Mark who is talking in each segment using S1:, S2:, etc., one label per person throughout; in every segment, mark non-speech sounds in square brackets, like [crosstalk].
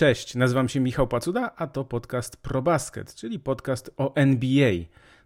S1: Cześć, nazywam się Michał Pacuda, a to podcast ProBasket, czyli podcast o NBA.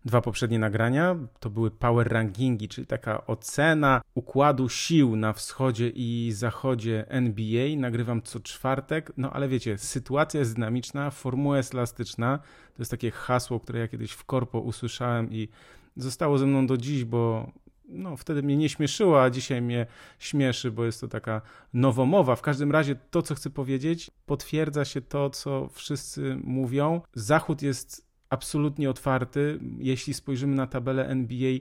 S1: Dwa poprzednie nagrania to były power rankingi, czyli taka ocena układu sił na wschodzie i zachodzie NBA. Nagrywam co czwartek, no ale wiecie, sytuacja jest dynamiczna, formuła jest elastyczna. To jest takie hasło, które ja kiedyś w korpo usłyszałem i zostało ze mną do dziś, bo no, wtedy mnie nie śmieszyło, a dzisiaj mnie śmieszy, bo jest to taka nowomowa. W każdym razie to, co chcę powiedzieć, potwierdza się to, co wszyscy mówią. Zachód jest absolutnie otwarty. Jeśli spojrzymy na tabelę NBA,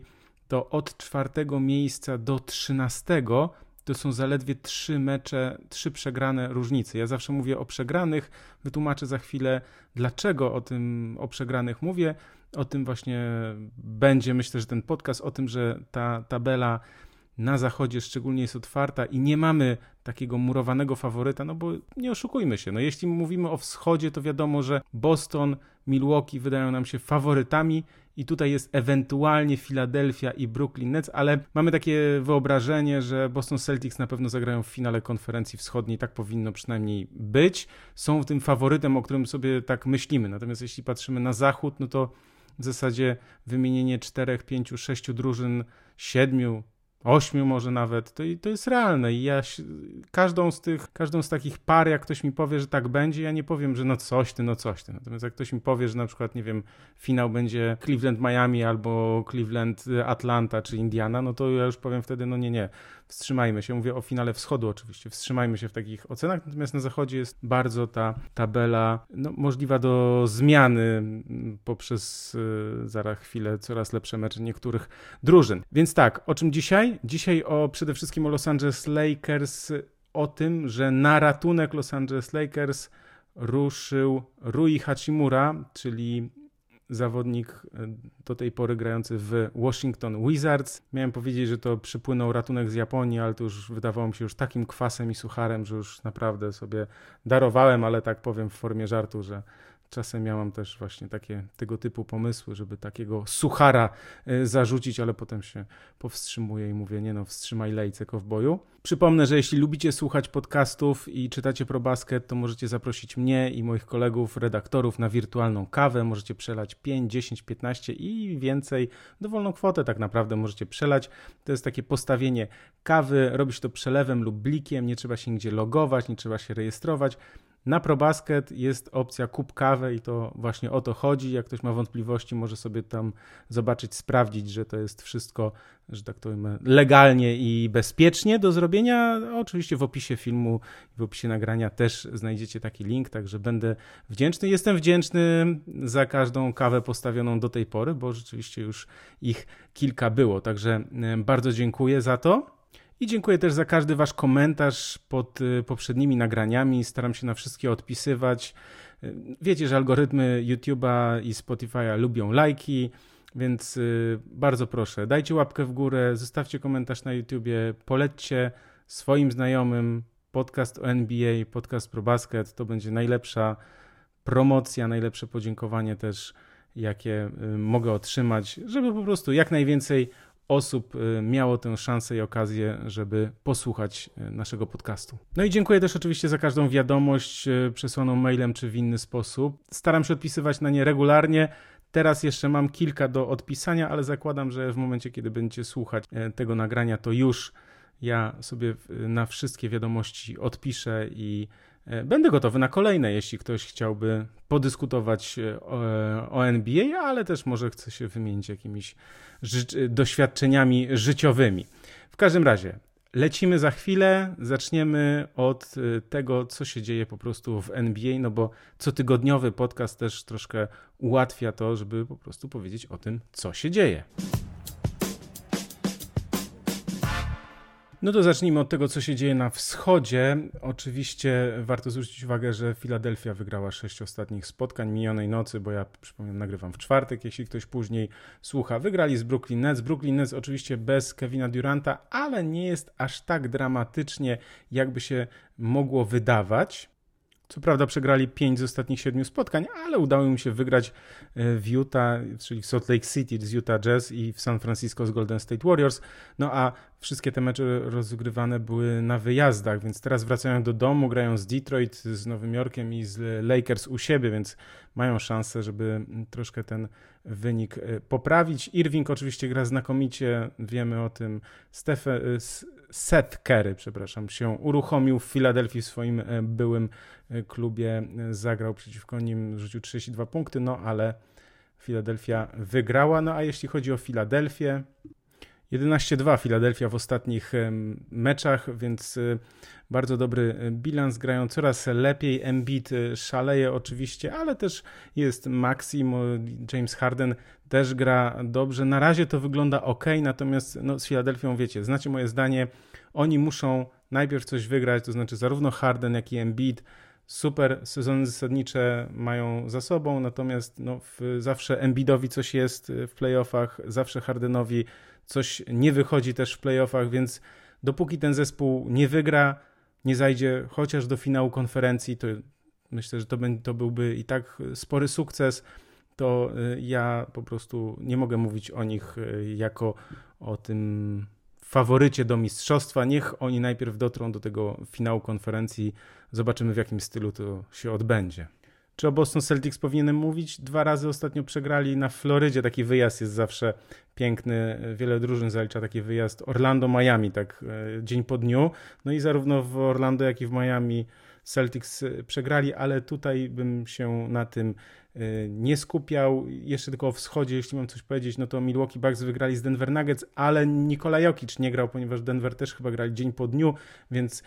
S1: to od czwartego miejsca do trzynastego to są zaledwie trzy mecze, trzy przegrane różnice. Ja zawsze mówię o przegranych, wytłumaczę za chwilę, dlaczego o tym o przegranych mówię. O tym właśnie będzie, myślę, że ten podcast, o tym, że ta tabela na zachodzie szczególnie jest otwarta i nie mamy takiego murowanego faworyta, no bo nie oszukujmy się, no jeśli mówimy o wschodzie, to wiadomo, że Boston, Milwaukee wydają nam się faworytami i tutaj jest ewentualnie Philadelphia i Brooklyn Nets, ale mamy takie wyobrażenie, że Boston Celtics na pewno zagrają w finale konferencji wschodniej, tak powinno przynajmniej być. Są tym faworytem, o którym sobie tak myślimy. Natomiast jeśli patrzymy na zachód, no to w zasadzie wymienienie czterech, pięciu, sześciu drużyn, siedmiu, ośmiu może nawet, to, to jest realne i ja każdą z tych, każdą z takich par, jak ktoś mi powie, że tak będzie, ja nie powiem, że no coś ty, no coś ty. Natomiast jak ktoś mi powie, że na przykład, nie wiem, finał będzie Cleveland-Miami albo Cleveland-Atlanta czy Indiana, no to ja już powiem wtedy, no nie, nie, wstrzymajmy się. Mówię o finale wschodu oczywiście, wstrzymajmy się w takich ocenach, natomiast na zachodzie jest bardzo ta tabela no, możliwa do zmiany poprzez yy, zaraz chwilę coraz lepsze mecze niektórych drużyn. Więc tak, o czym dzisiaj? Dzisiaj o przede wszystkim o Los Angeles Lakers, o tym, że na ratunek Los Angeles Lakers ruszył Rui Hachimura, czyli zawodnik e, do tej pory grający w Washington Wizards. Miałem powiedzieć, że to przypłynął ratunek z Japonii, ale to już wydawało mi się już takim kwasem i sucharem, że już naprawdę sobie darowałem, ale tak powiem w formie żartu, że Czasem ja mam też właśnie takie tego typu pomysły, żeby takiego suchara y, zarzucić, ale potem się powstrzymuję i mówię, nie no, wstrzymaj lejce kowboju. Przypomnę, że jeśli lubicie słuchać podcastów i czytacie ProBasket, to możecie zaprosić mnie i moich kolegów, redaktorów na wirtualną kawę. Możecie przelać 5, 10, 15 i więcej. Dowolną kwotę tak naprawdę możecie przelać. To jest takie postawienie kawy. Robisz to przelewem lub blikiem, nie trzeba się nigdzie logować, nie trzeba się rejestrować. Na ProBasket jest opcja kup kawę i to właśnie o to chodzi. Jak ktoś ma wątpliwości, może sobie tam zobaczyć, sprawdzić, że to jest wszystko, że tak to powiem, legalnie i bezpiecznie do zrobienia. Oczywiście w opisie filmu, w opisie nagrania też znajdziecie taki link, także będę wdzięczny. Jestem wdzięczny za każdą kawę postawioną do tej pory, bo rzeczywiście już ich kilka było, także bardzo dziękuję za to. I dziękuję też za każdy Wasz komentarz pod y, poprzednimi nagraniami. Staram się na wszystkie odpisywać. Y, wiecie, że algorytmy YouTube'a i Spotify'a lubią lajki, więc y, bardzo proszę, dajcie łapkę w górę, zostawcie komentarz na YouTubie, polećcie swoim znajomym podcast o NBA, podcast Pro Basket. To będzie najlepsza promocja, najlepsze podziękowanie też, jakie mogę otrzymać, żeby po prostu jak najwięcej osób y, miało tę szansę i okazję, żeby posłuchać y, naszego podcastu. No i dziękuję też oczywiście za każdą wiadomość y, przesłaną mailem czy w inny sposób. Staram się odpisywać na nie regularnie. Teraz jeszcze mam kilka do odpisania, ale zakładam, że w momencie, kiedy będziecie słuchać tego nagrania, to już ja sobie na wszystkie wiadomości odpiszę i będę gotowy na kolejne, jeśli ktoś chciałby podyskutować e, o, o NBA, ale też może chce się wymienić jakimiś ży doświadczeniami życiowymi. W każdym razie, lecimy za chwilę. Zaczniemy od e, tego, co się dzieje po prostu w NBA, no bo cotygodniowy podcast też troszkę ułatwia to, żeby po prostu powiedzieć o tym, co się dzieje. No to zacznijmy od tego, co się dzieje na wschodzie. Oczywiście warto zwrócić uwagę, że Filadelfia wygrała sześć ostatnich spotkań minionej nocy, bo ja przypomnę, nagrywam w czwartek, jeśli ktoś później słucha. Wygrali z Brooklyn Nets. Brooklyn Nets oczywiście bez Kevina Duranta, ale nie jest aż tak dramatycznie, jakby się mogło wydawać. Co prawda przegrali 5 z ostatnich 7 spotkań, ale udało im się wygrać e, w Utah, czyli w Salt Lake City z Utah Jazz i w San Francisco z Golden State Warriors. No a wszystkie te mecze rozgrywane były na wyjazdach, więc teraz wracają do domu, grają z Detroit, z Nowym Jorkiem i z Lakers u siebie, więc mają szansę, żeby troszkę ten wynik e, poprawić. Irving oczywiście gra znakomicie, wiemy o tym. Stephen, Seth Curry, przepraszam, się uruchomił w Filadelfii w swoim e, byłym e, klubie, zagrał przeciwko nim, rzucił 32 punkty, no ale Filadelfia wygrała. No a jeśli chodzi o Filadelfię, 11-2 Filadelfia w ostatnich meczach, więc y, bardzo dobry y, bilans, grają coraz lepiej. Embiid y, szaleje oczywiście, ale też jest Maxim, James Harden też gra dobrze. Na razie to wygląda ok, natomiast no, z Filadelfią wiecie, znacie moje zdanie, oni muszą najpierw coś wygrać, to znaczy zarówno Harden, jak i Embiid super sezony zasadnicze mają za sobą, natomiast no, w, zawsze Embiidowi coś jest w playoffach, zawsze Hardenowi coś nie wychodzi też w playoffach, więc dopóki ten zespół nie wygra, nie zajdzie chociaż do finału konferencji, to myślę, że to, to byłby i tak spory sukces. To y, ja po prostu nie mogę mówić o nich y, jako o tym faworycie do mistrzostwa. Niech oni najpierw dotrą do tego finału konferencji. Zobaczymy, w jakim stylu to się odbędzie. Czy o Boston Celtics powinienem mówić? Dwa razy ostatnio przegrali na Florydzie. Taki wyjazd jest zawsze piękny. Wiele drużyn zalicza taki wyjazd. Orlando-Miami, tak e, dzień po dniu. No i zarówno w Orlando, jak i w Miami Celtics e, przegrali, ale tutaj bym się na tym e, nie skupiał. Jeszcze tylko o wschodzie, jeśli mam coś powiedzieć, no to Milwaukee Bucks wygrali z Denver Nuggets, ale Nikola Jokic nie grał, ponieważ Denver też chyba grali dzień po dniu, więc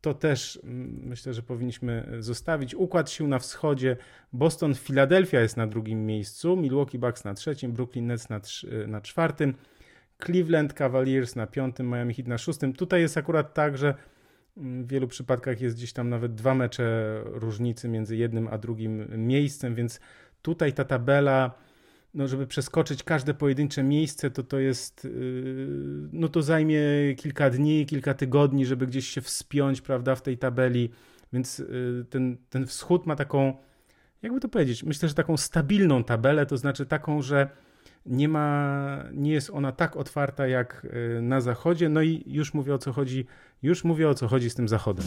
S1: to też mm, myślę, że powinniśmy zostawić. Układ sił na wschodzie. Boston, Philadelphia jest na drugim miejscu, Milwaukee Bucks na trzecim, Brooklyn Nets na, na czwartym, Cleveland Cavaliers na piątym, Miami Heat na szóstym. Tutaj jest akurat tak, że w wielu przypadkach jest gdzieś tam nawet dwa mecze różnicy między jednym a drugim miejscem, więc tutaj ta tabela no, żeby przeskoczyć każde pojedyncze miejsce, to to jest, yy, no to zajmie kilka dni, kilka tygodni, żeby gdzieś się wspiąć, prawda, w tej tabeli, więc yy, ten, ten wschód ma taką, jakby to powiedzieć, myślę, że taką stabilną tabelę, to znaczy taką, że nie ma, nie jest ona tak otwarta jak yy, na zachodzie, no i już mówię o co chodzi, już mówię o co chodzi z tym zachodem.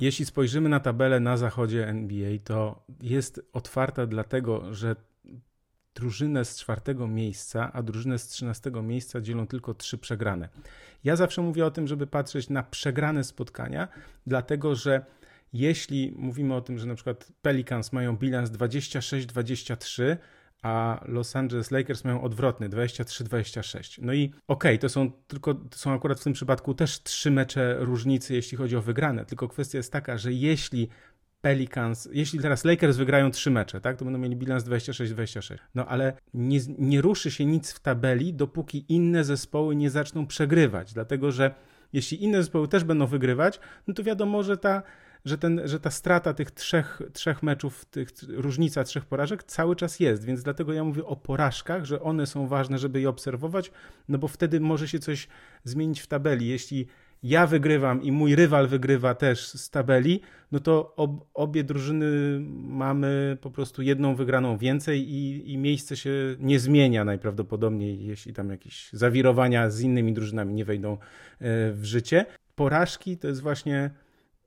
S1: Jeśli spojrzymy na tabelę na zachodzie NBA, to jest otwarta dlatego, że drużynę z czwartego miejsca, a drużynę z trzynastego miejsca dzielą tylko trzy przegrane. Ja zawsze mówię o tym, żeby patrzeć na przegrane spotkania, dlatego że jeśli mówimy o tym, że na przykład Pelicans mają bilans 26-23, a Los Angeles Lakers mają odwrotny 23-26. No i okej, okay, to są tylko to są akurat w tym przypadku też trzy mecze różnicy, jeśli chodzi o wygrane. Tylko kwestia jest taka, że jeśli Pelicans, jeśli teraz Lakers wygrają trzy mecze, tak, to będą mieli bilans 26-26. No ale nie, nie ruszy się nic w tabeli, dopóki inne zespoły nie zaczną przegrywać, dlatego że jeśli inne zespoły też będą wygrywać, no to wiadomo, że ta że, ten, że ta strata tych trzech, trzech meczów, tych, różnica trzech porażek cały czas jest, więc dlatego ja mówię o porażkach, że one są ważne, żeby je obserwować, no bo wtedy może się coś zmienić w tabeli. Jeśli ja wygrywam i mój rywal wygrywa też z tabeli, no to ob, obie drużyny mamy po prostu jedną wygraną więcej i, i miejsce się nie zmienia najprawdopodobniej, jeśli tam jakieś zawirowania z innymi drużynami nie wejdą e, w życie. Porażki to jest właśnie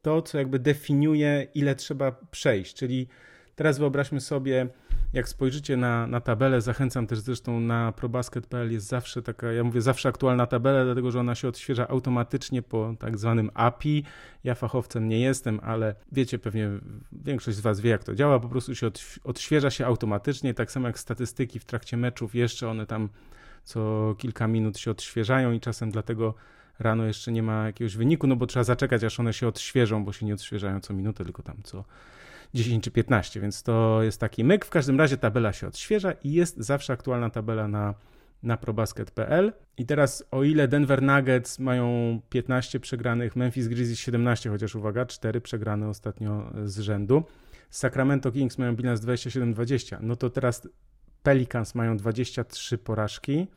S1: to, co jakby definiuje, ile trzeba przejść. Czyli teraz wyobraźmy sobie, jak spojrzycie na, na tabelę, zachęcam też zresztą na probasket.pl jest zawsze taka, ja mówię zawsze aktualna tabela, dlatego że ona się odświeża automatycznie po tak zwanym API. Ja fachowcem nie jestem, ale wiecie, pewnie większość z Was wie, jak to działa, po prostu się odświeża się automatycznie, tak samo jak statystyki w trakcie meczów, jeszcze one tam co kilka minut się odświeżają i czasem dlatego rano jeszcze nie ma jakiegoś wyniku, no bo trzeba zaczekać, aż one się odświeżą, bo się nie odświeżają co minutę, tylko tam co 10 czy 15, więc to jest taki myk. W każdym razie tabela się odświeża i jest zawsze aktualna tabela na, na probasket.pl. I teraz o ile Denver Nuggets mają 15 przegranych, Memphis Grizzlies 17, chociaż uwaga, 4 przegrane ostatnio z rzędu, Sacramento Kings mają bilans 27-20, no to teraz Pelicans mają 23 porażki,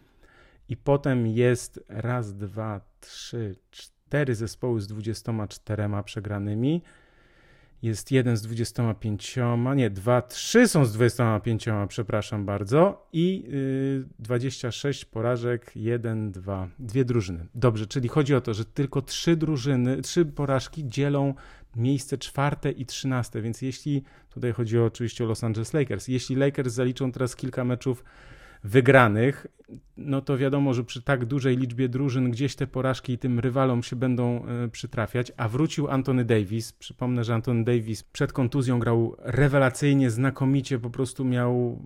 S1: i potem jest raz, dwa, trzy, cztery zespoły z 24 przegranymi. jest jeden z 25, nie, dwa, trzy są z 25, przepraszam bardzo, i yy, 26 porażek, jeden, dwa, dwie drużyny. Dobrze, czyli chodzi o to, że tylko trzy drużyny, trzy porażki dzielą miejsce czwarte i trzynaste, więc jeśli, tutaj chodzi oczywiście o Los Angeles Lakers, jeśli Lakers zaliczą teraz kilka meczów wygranych, no to wiadomo, że przy tak dużej liczbie drużyn gdzieś te porażki tym rywalom się będą e, przytrafiać, a wrócił Anthony Davis. Przypomnę, że Anthony Davis przed kontuzją grał rewelacyjnie, znakomicie, po prostu miał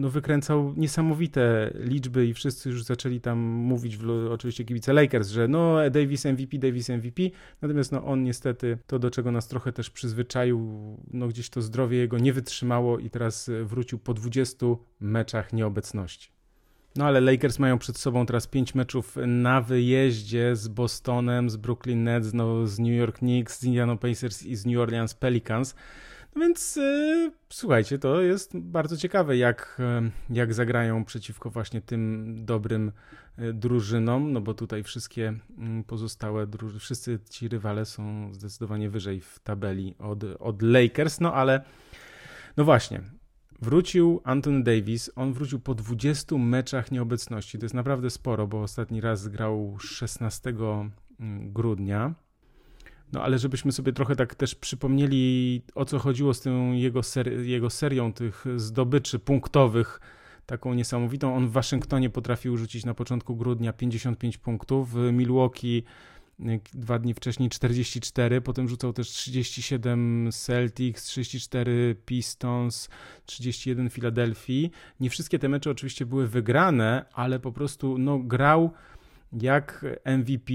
S1: no, wykręcał niesamowite liczby i wszyscy już zaczęli tam mówić, oczywiście kibice Lakers, że no Davis MVP, Davis MVP, natomiast no on niestety to, do czego nas trochę też przyzwyczaił, no gdzieś to zdrowie jego nie wytrzymało i teraz wrócił po 20 meczach nieobecności. No ale Lakers mają przed sobą teraz pięć meczów na wyjeździe z Bostonem, z Brooklyn Nets, no, z New York Knicks, z Indiana Pacers i z New Orleans Pelicans. No więc yy, słuchajcie, to jest bardzo ciekawe, jak, yy, jak zagrają przeciwko właśnie tym dobrym yy, drużynom, no bo tutaj wszystkie mm, pozostałe drużyny, wszyscy ci rywale są zdecydowanie wyżej w tabeli od, od Lakers, no ale no właśnie, Wrócił Anthony Davis, on wrócił po 20 meczach nieobecności. To jest naprawdę sporo, bo ostatni raz grał 16 mm, grudnia. No ale żebyśmy sobie trochę tak też przypomnieli, o co chodziło z tą jego, ser jego serią tych zdobyczy punktowych, taką niesamowitą. On w Waszyngtonie potrafił rzucić na początku grudnia 55 punktów, w Milwaukee dwa dni wcześniej 44, potem rzucał też 37 Celtics, 34 Pistons, 31 Philadelphia. Nie wszystkie te mecze oczywiście były wygrane, ale po prostu no, grał jak MVP.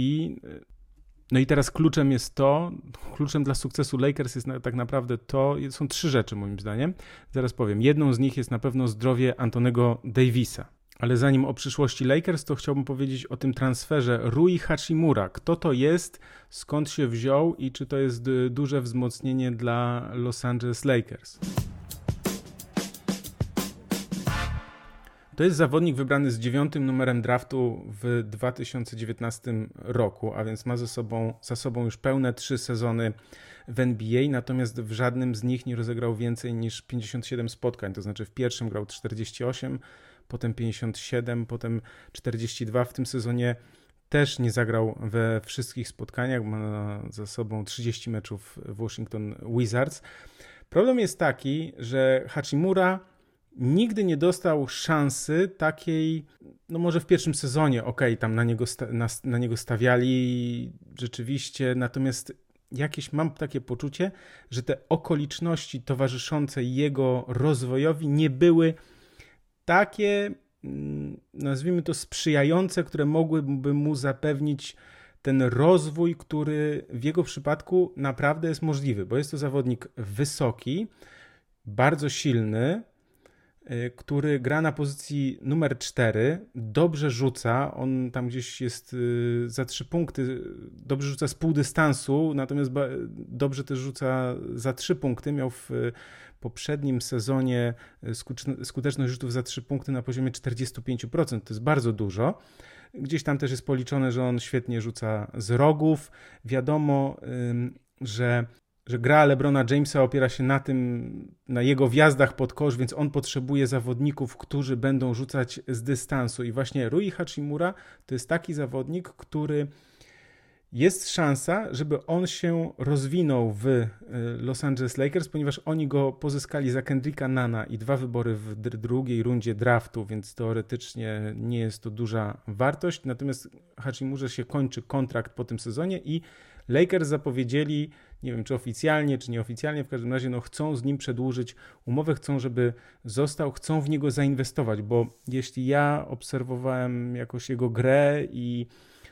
S1: No i teraz kluczem jest to, kluczem dla sukcesu Lakers jest tak naprawdę to, są trzy rzeczy moim zdaniem. Zaraz powiem. Jedną z nich jest na pewno zdrowie Antonego Davisa. Ale zanim o przyszłości Lakers, to chciałbym powiedzieć o tym transferze Rui Hachimura. Kto to jest, skąd się wziął i czy to jest duże wzmocnienie dla Los Angeles Lakers? To jest zawodnik wybrany z dziewiątym numerem draftu w 2019 roku, a więc ma sobą, za sobą już pełne trzy sezony w NBA, natomiast w żadnym z nich nie rozegrał więcej niż 57 spotkań, to znaczy w pierwszym grał 48, potem 57, potem 42 w tym sezonie. Też nie zagrał we wszystkich spotkaniach, ma za sobą 30 meczów w Washington Wizards. Problem jest taki, że Hachimura nigdy nie dostał szansy takiej, no może w pierwszym sezonie, ok, tam na niego, na, na niego stawiali rzeczywiście, natomiast jakieś mam takie poczucie, że te okoliczności towarzyszące jego rozwojowi nie były takie, mm, nazwijmy to, sprzyjające, które mogłyby mu zapewnić ten rozwój, który w jego przypadku naprawdę jest możliwy, bo jest to zawodnik wysoki, bardzo silny, który gra na pozycji numer 4, dobrze rzuca, on tam gdzieś jest y, za trzy punkty, dobrze rzuca z pół dystansu, natomiast dobrze też rzuca za trzy punkty, miał w poprzednim sezonie skuteczność rzutów za 3 punkty na poziomie 45%. To jest bardzo dużo. Gdzieś tam też jest policzone, że on świetnie rzuca z rogów. Wiadomo, że, że gra Lebrona Jamesa opiera się na tym, na jego wjazdach pod kosz, więc on potrzebuje zawodników, którzy będą rzucać z dystansu. I właśnie Rui Hachimura to jest taki zawodnik, który jest szansa, żeby on się rozwinął w y, Los Angeles Lakers, ponieważ oni go pozyskali za Kendricka Nana i dwa wybory w drugiej rundzie draftu, więc teoretycznie nie jest to duża wartość. Natomiast Hachimurze się kończy kontrakt po tym sezonie i Lakers zapowiedzieli, nie wiem czy oficjalnie, czy nieoficjalnie, w każdym razie no, chcą z nim przedłużyć umowę, chcą, żeby został, chcą w niego zainwestować, bo jeśli ja obserwowałem jakoś jego grę i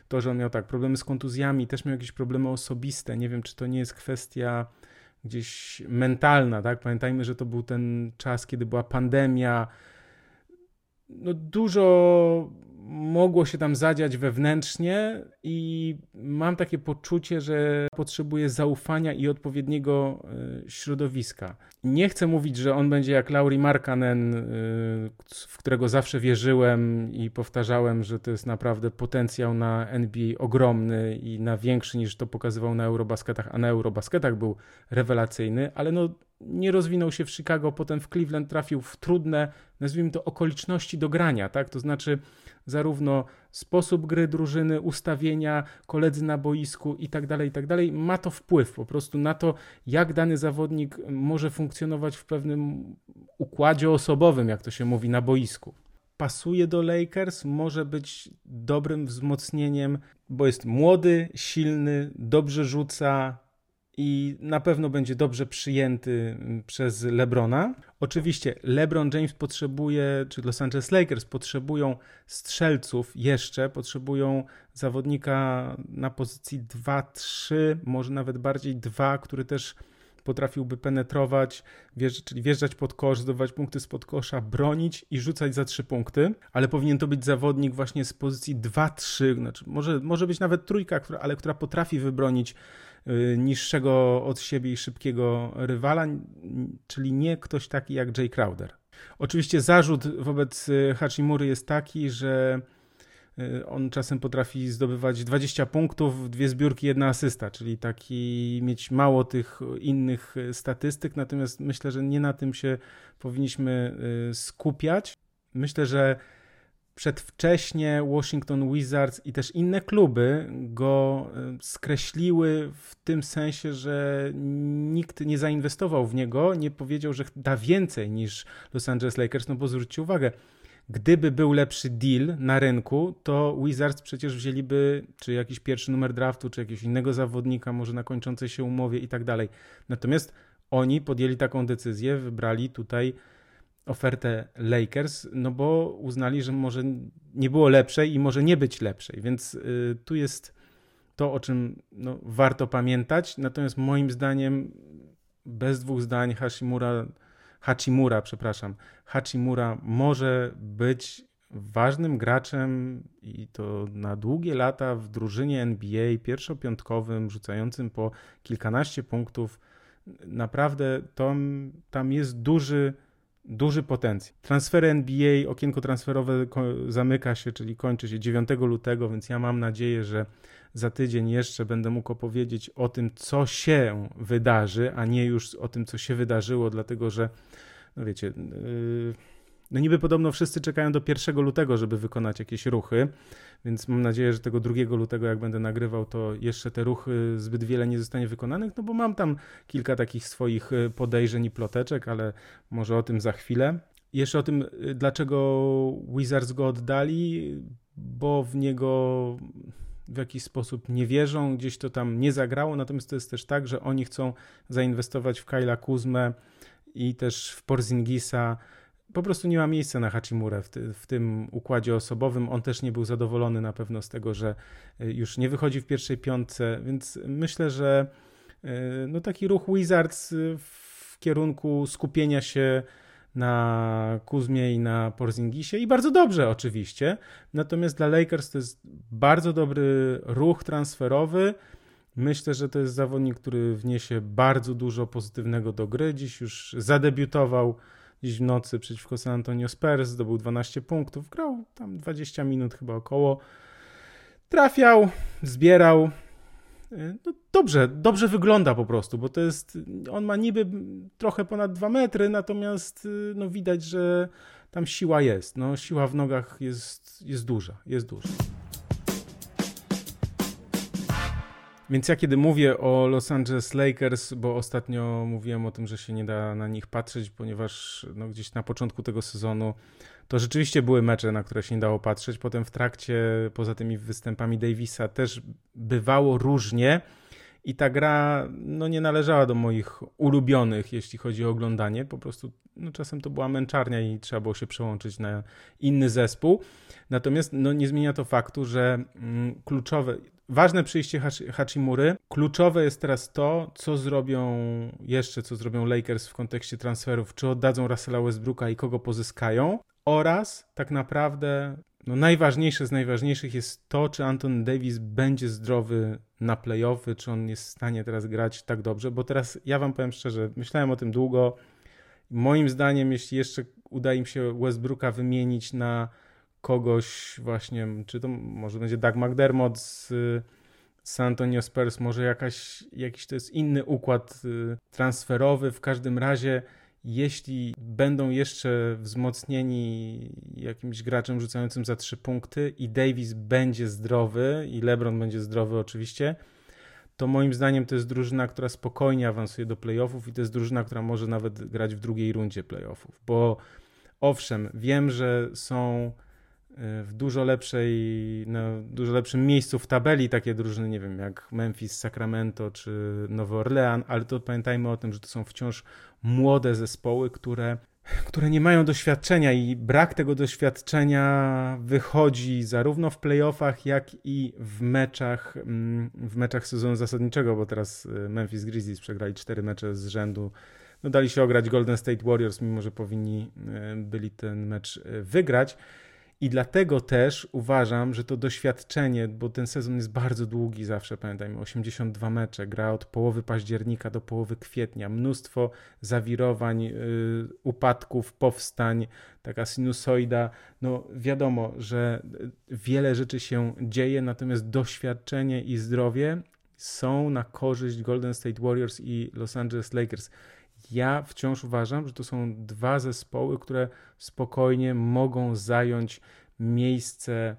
S1: to, że on miał tak problemy z kontuzjami, też miał jakieś problemy osobiste. Nie wiem, czy to nie jest kwestia gdzieś mentalna, tak? Pamiętajmy, że to był ten czas, kiedy była pandemia. No dużo mogło się tam zadziać wewnętrznie i mam takie poczucie, że potrzebuje zaufania i odpowiedniego e, środowiska. Nie chcę mówić, że on będzie jak Lauri Markanen, e, w którego zawsze wierzyłem i powtarzałem, że to jest naprawdę potencjał na NBA ogromny i na większy niż to pokazywał na Eurobasketach, a na Eurobasketach był rewelacyjny, ale no nie rozwinął się w Chicago, potem w Cleveland trafił w trudne, nazwijmy to, okoliczności do grania, tak? To znaczy zarówno sposób gry drużyny, ustawienia, koledzy na boisku i tak dalej, i tak dalej, ma to wpływ po prostu na to, jak dany zawodnik może funkcjonować w pewnym układzie osobowym, jak to się mówi, na boisku. Pasuje do Lakers, może być dobrym wzmocnieniem, bo jest młody, silny, dobrze rzuca, i na pewno będzie dobrze przyjęty mm, przez LeBrona. Oczywiście LeBron James potrzebuje, czy Los Angeles Lakers potrzebują strzelców jeszcze, potrzebują zawodnika na pozycji 2-3, może nawet bardziej 2, który też potrafiłby penetrować, czyli wjeżdżać pod kosz, zdobywać punkty spod kosza, bronić i rzucać za trzy punkty, ale powinien to być zawodnik właśnie z pozycji 2-3, znaczy może, może być nawet trójka, która, ale która potrafi wybronić Y, niższego od siebie i szybkiego rywala, czyli nie ktoś taki jak Jay Crowder. Oczywiście zarzut wobec y, Hachimury jest taki, że on czasem potrafi zdobywać 20 punktów, dwie zbiórki, jedna asysta, czyli taki mieć mało tych innych statystyk, natomiast myślę, że nie na tym się powinniśmy skupiać. Myślę, że przedwcześnie Washington Wizards i też inne kluby go skreśliły w tym sensie, że nikt nie zainwestował w niego, nie powiedział, że da więcej niż Los Angeles Lakers, no bo zwróćcie uwagę, gdyby był lepszy deal na rynku, to Wizards przecież wzięliby czy jakiś pierwszy numer draftu, czy jakiegoś innego zawodnika, może na kończącej się umowie i tak dalej. Natomiast oni podjęli taką decyzję, wybrali tutaj ofertę Lakers, no bo uznali, że może nie było lepszej i może nie być lepszej, więc y, tu jest to, o czym no, warto pamiętać. Natomiast moim zdaniem, bez dwóch zdań, Hashimura, Hachimura, przepraszam, Hachimura może być ważnym graczem i to na długie lata w drużynie NBA, pierwszopiątkowym, rzucającym po kilkanaście punktów. Naprawdę tam, tam jest duży duży potencjał. Transfery NBA, okienko transferowe zamyka się, czyli kończy się 9 lutego, więc ja mam nadzieję, że za tydzień jeszcze będę mógł opowiedzieć o tym, co się wydarzy, a nie już o tym, co się wydarzyło, dlatego że, no wiecie, yy, no niby podobno wszyscy czekają do 1 lutego, żeby wykonać jakieś ruchy, więc mam nadzieję, że tego 2 lutego, jak będę nagrywał, to jeszcze te ruchy zbyt wiele nie zostanie wykonanych, no bo mam tam kilka takich swoich y, podejrzeń i ploteczek, ale może o tym za chwilę. Jeszcze o tym, y, dlaczego Wizards go oddali, bo w niego w jakiś sposób nie wierzą, gdzieś to tam nie zagrało, natomiast to jest też tak, że oni chcą zainwestować w Kyla Kuzmę i też w Porzingisa, po prostu nie ma miejsca na Hachimurę w, ty, w, tym układzie osobowym. On też nie był zadowolony na pewno z tego, że e, już nie wychodzi w pierwszej piątce, więc myślę, że e, no taki ruch Wizards e, w kierunku skupienia się na Kuzmie i na Porzingisie i bardzo dobrze oczywiście. Natomiast dla Lakers to jest bardzo dobry ruch transferowy. Myślę, że to jest zawodnik, który wniesie bardzo dużo pozytywnego do gry. Dziś już zadebiutował dziś w nocy przeciwko San Antonio Spurs, zdobył 12 punktów, grał tam 20 minut chyba około. Trafiał, zbierał. No dobrze, dobrze wygląda po prostu, bo to jest, on ma niby trochę ponad 2 metry, natomiast no widać, że tam siła jest. No, siła w nogach jest, jest duża, jest duża. Więc ja kiedy mówię o Los Angeles Lakers, bo ostatnio mówiłem o tym, że się nie da na nich patrzeć, ponieważ no, gdzieś na początku tego sezonu to rzeczywiście były mecze, na które się nie dało patrzeć. Potem w trakcie, poza tymi występami Davisa, też bywało różnie. I ta gra no, nie należała do moich ulubionych, jeśli chodzi o oglądanie. Po prostu no, czasem to była męczarnia i trzeba było się przełączyć na inny zespół. Natomiast no, nie zmienia to faktu, że mm, kluczowe, ważne przyjście Hachimury. Kluczowe jest teraz to, co zrobią jeszcze, co zrobią Lakers w kontekście transferów, czy oddadzą Russella Westbrooka i kogo pozyskają oraz tak naprawdę no najważniejsze z najważniejszych jest to, czy Anton Davis będzie zdrowy na playoffy, czy on jest w stanie teraz grać tak dobrze, bo teraz ja wam powiem szczerze, myślałem o tym długo. Moim zdaniem, jeśli jeszcze uda im się Westbrooka wymienić na kogoś właśnie, czy to może będzie Doug McDermott z San Antonio Spurs, może jakaś, jakiś to jest inny układ y, transferowy, w każdym razie jeśli będą jeszcze wzmocnieni jakimś graczem rzucającym za trzy punkty i Davis będzie zdrowy i LeBron będzie zdrowy oczywiście, to moim zdaniem to jest drużyna, która spokojnie awansuje do playoffów i to jest drużyna, która może nawet grać w drugiej rundzie playoffów, bo owszem, wiem, że są w dużo lepszej, na dużo lepszym miejscu w tabeli takie drużyny, nie wiem, jak Memphis, Sacramento czy Nowy Orlean, ale to pamiętajmy o tym, że to są wciąż młode zespoły, które, które nie mają doświadczenia i brak tego doświadczenia wychodzi zarówno w playoffach, jak i w meczach, mm, w meczach sezonu zasadniczego, bo teraz y, Memphis Grizzlies przegrali cztery mecze z rzędu. No dali się ograć Golden State Warriors, mimo że powinni y, byli ten mecz y, wygrać. I dlatego też uważam, że to doświadczenie, bo ten sezon jest bardzo długi zawsze, pamiętajmy, 82 mecze, gra od połowy października do połowy kwietnia, mnóstwo zawirowań, yy, upadków, powstań, taka sinusoida. No wiadomo, że wiele rzeczy się dzieje, natomiast doświadczenie i zdrowie są na korzyść Golden State Warriors i Los Angeles Lakers ja wciąż uważam, że to są dwa zespoły, które spokojnie mogą zająć miejsce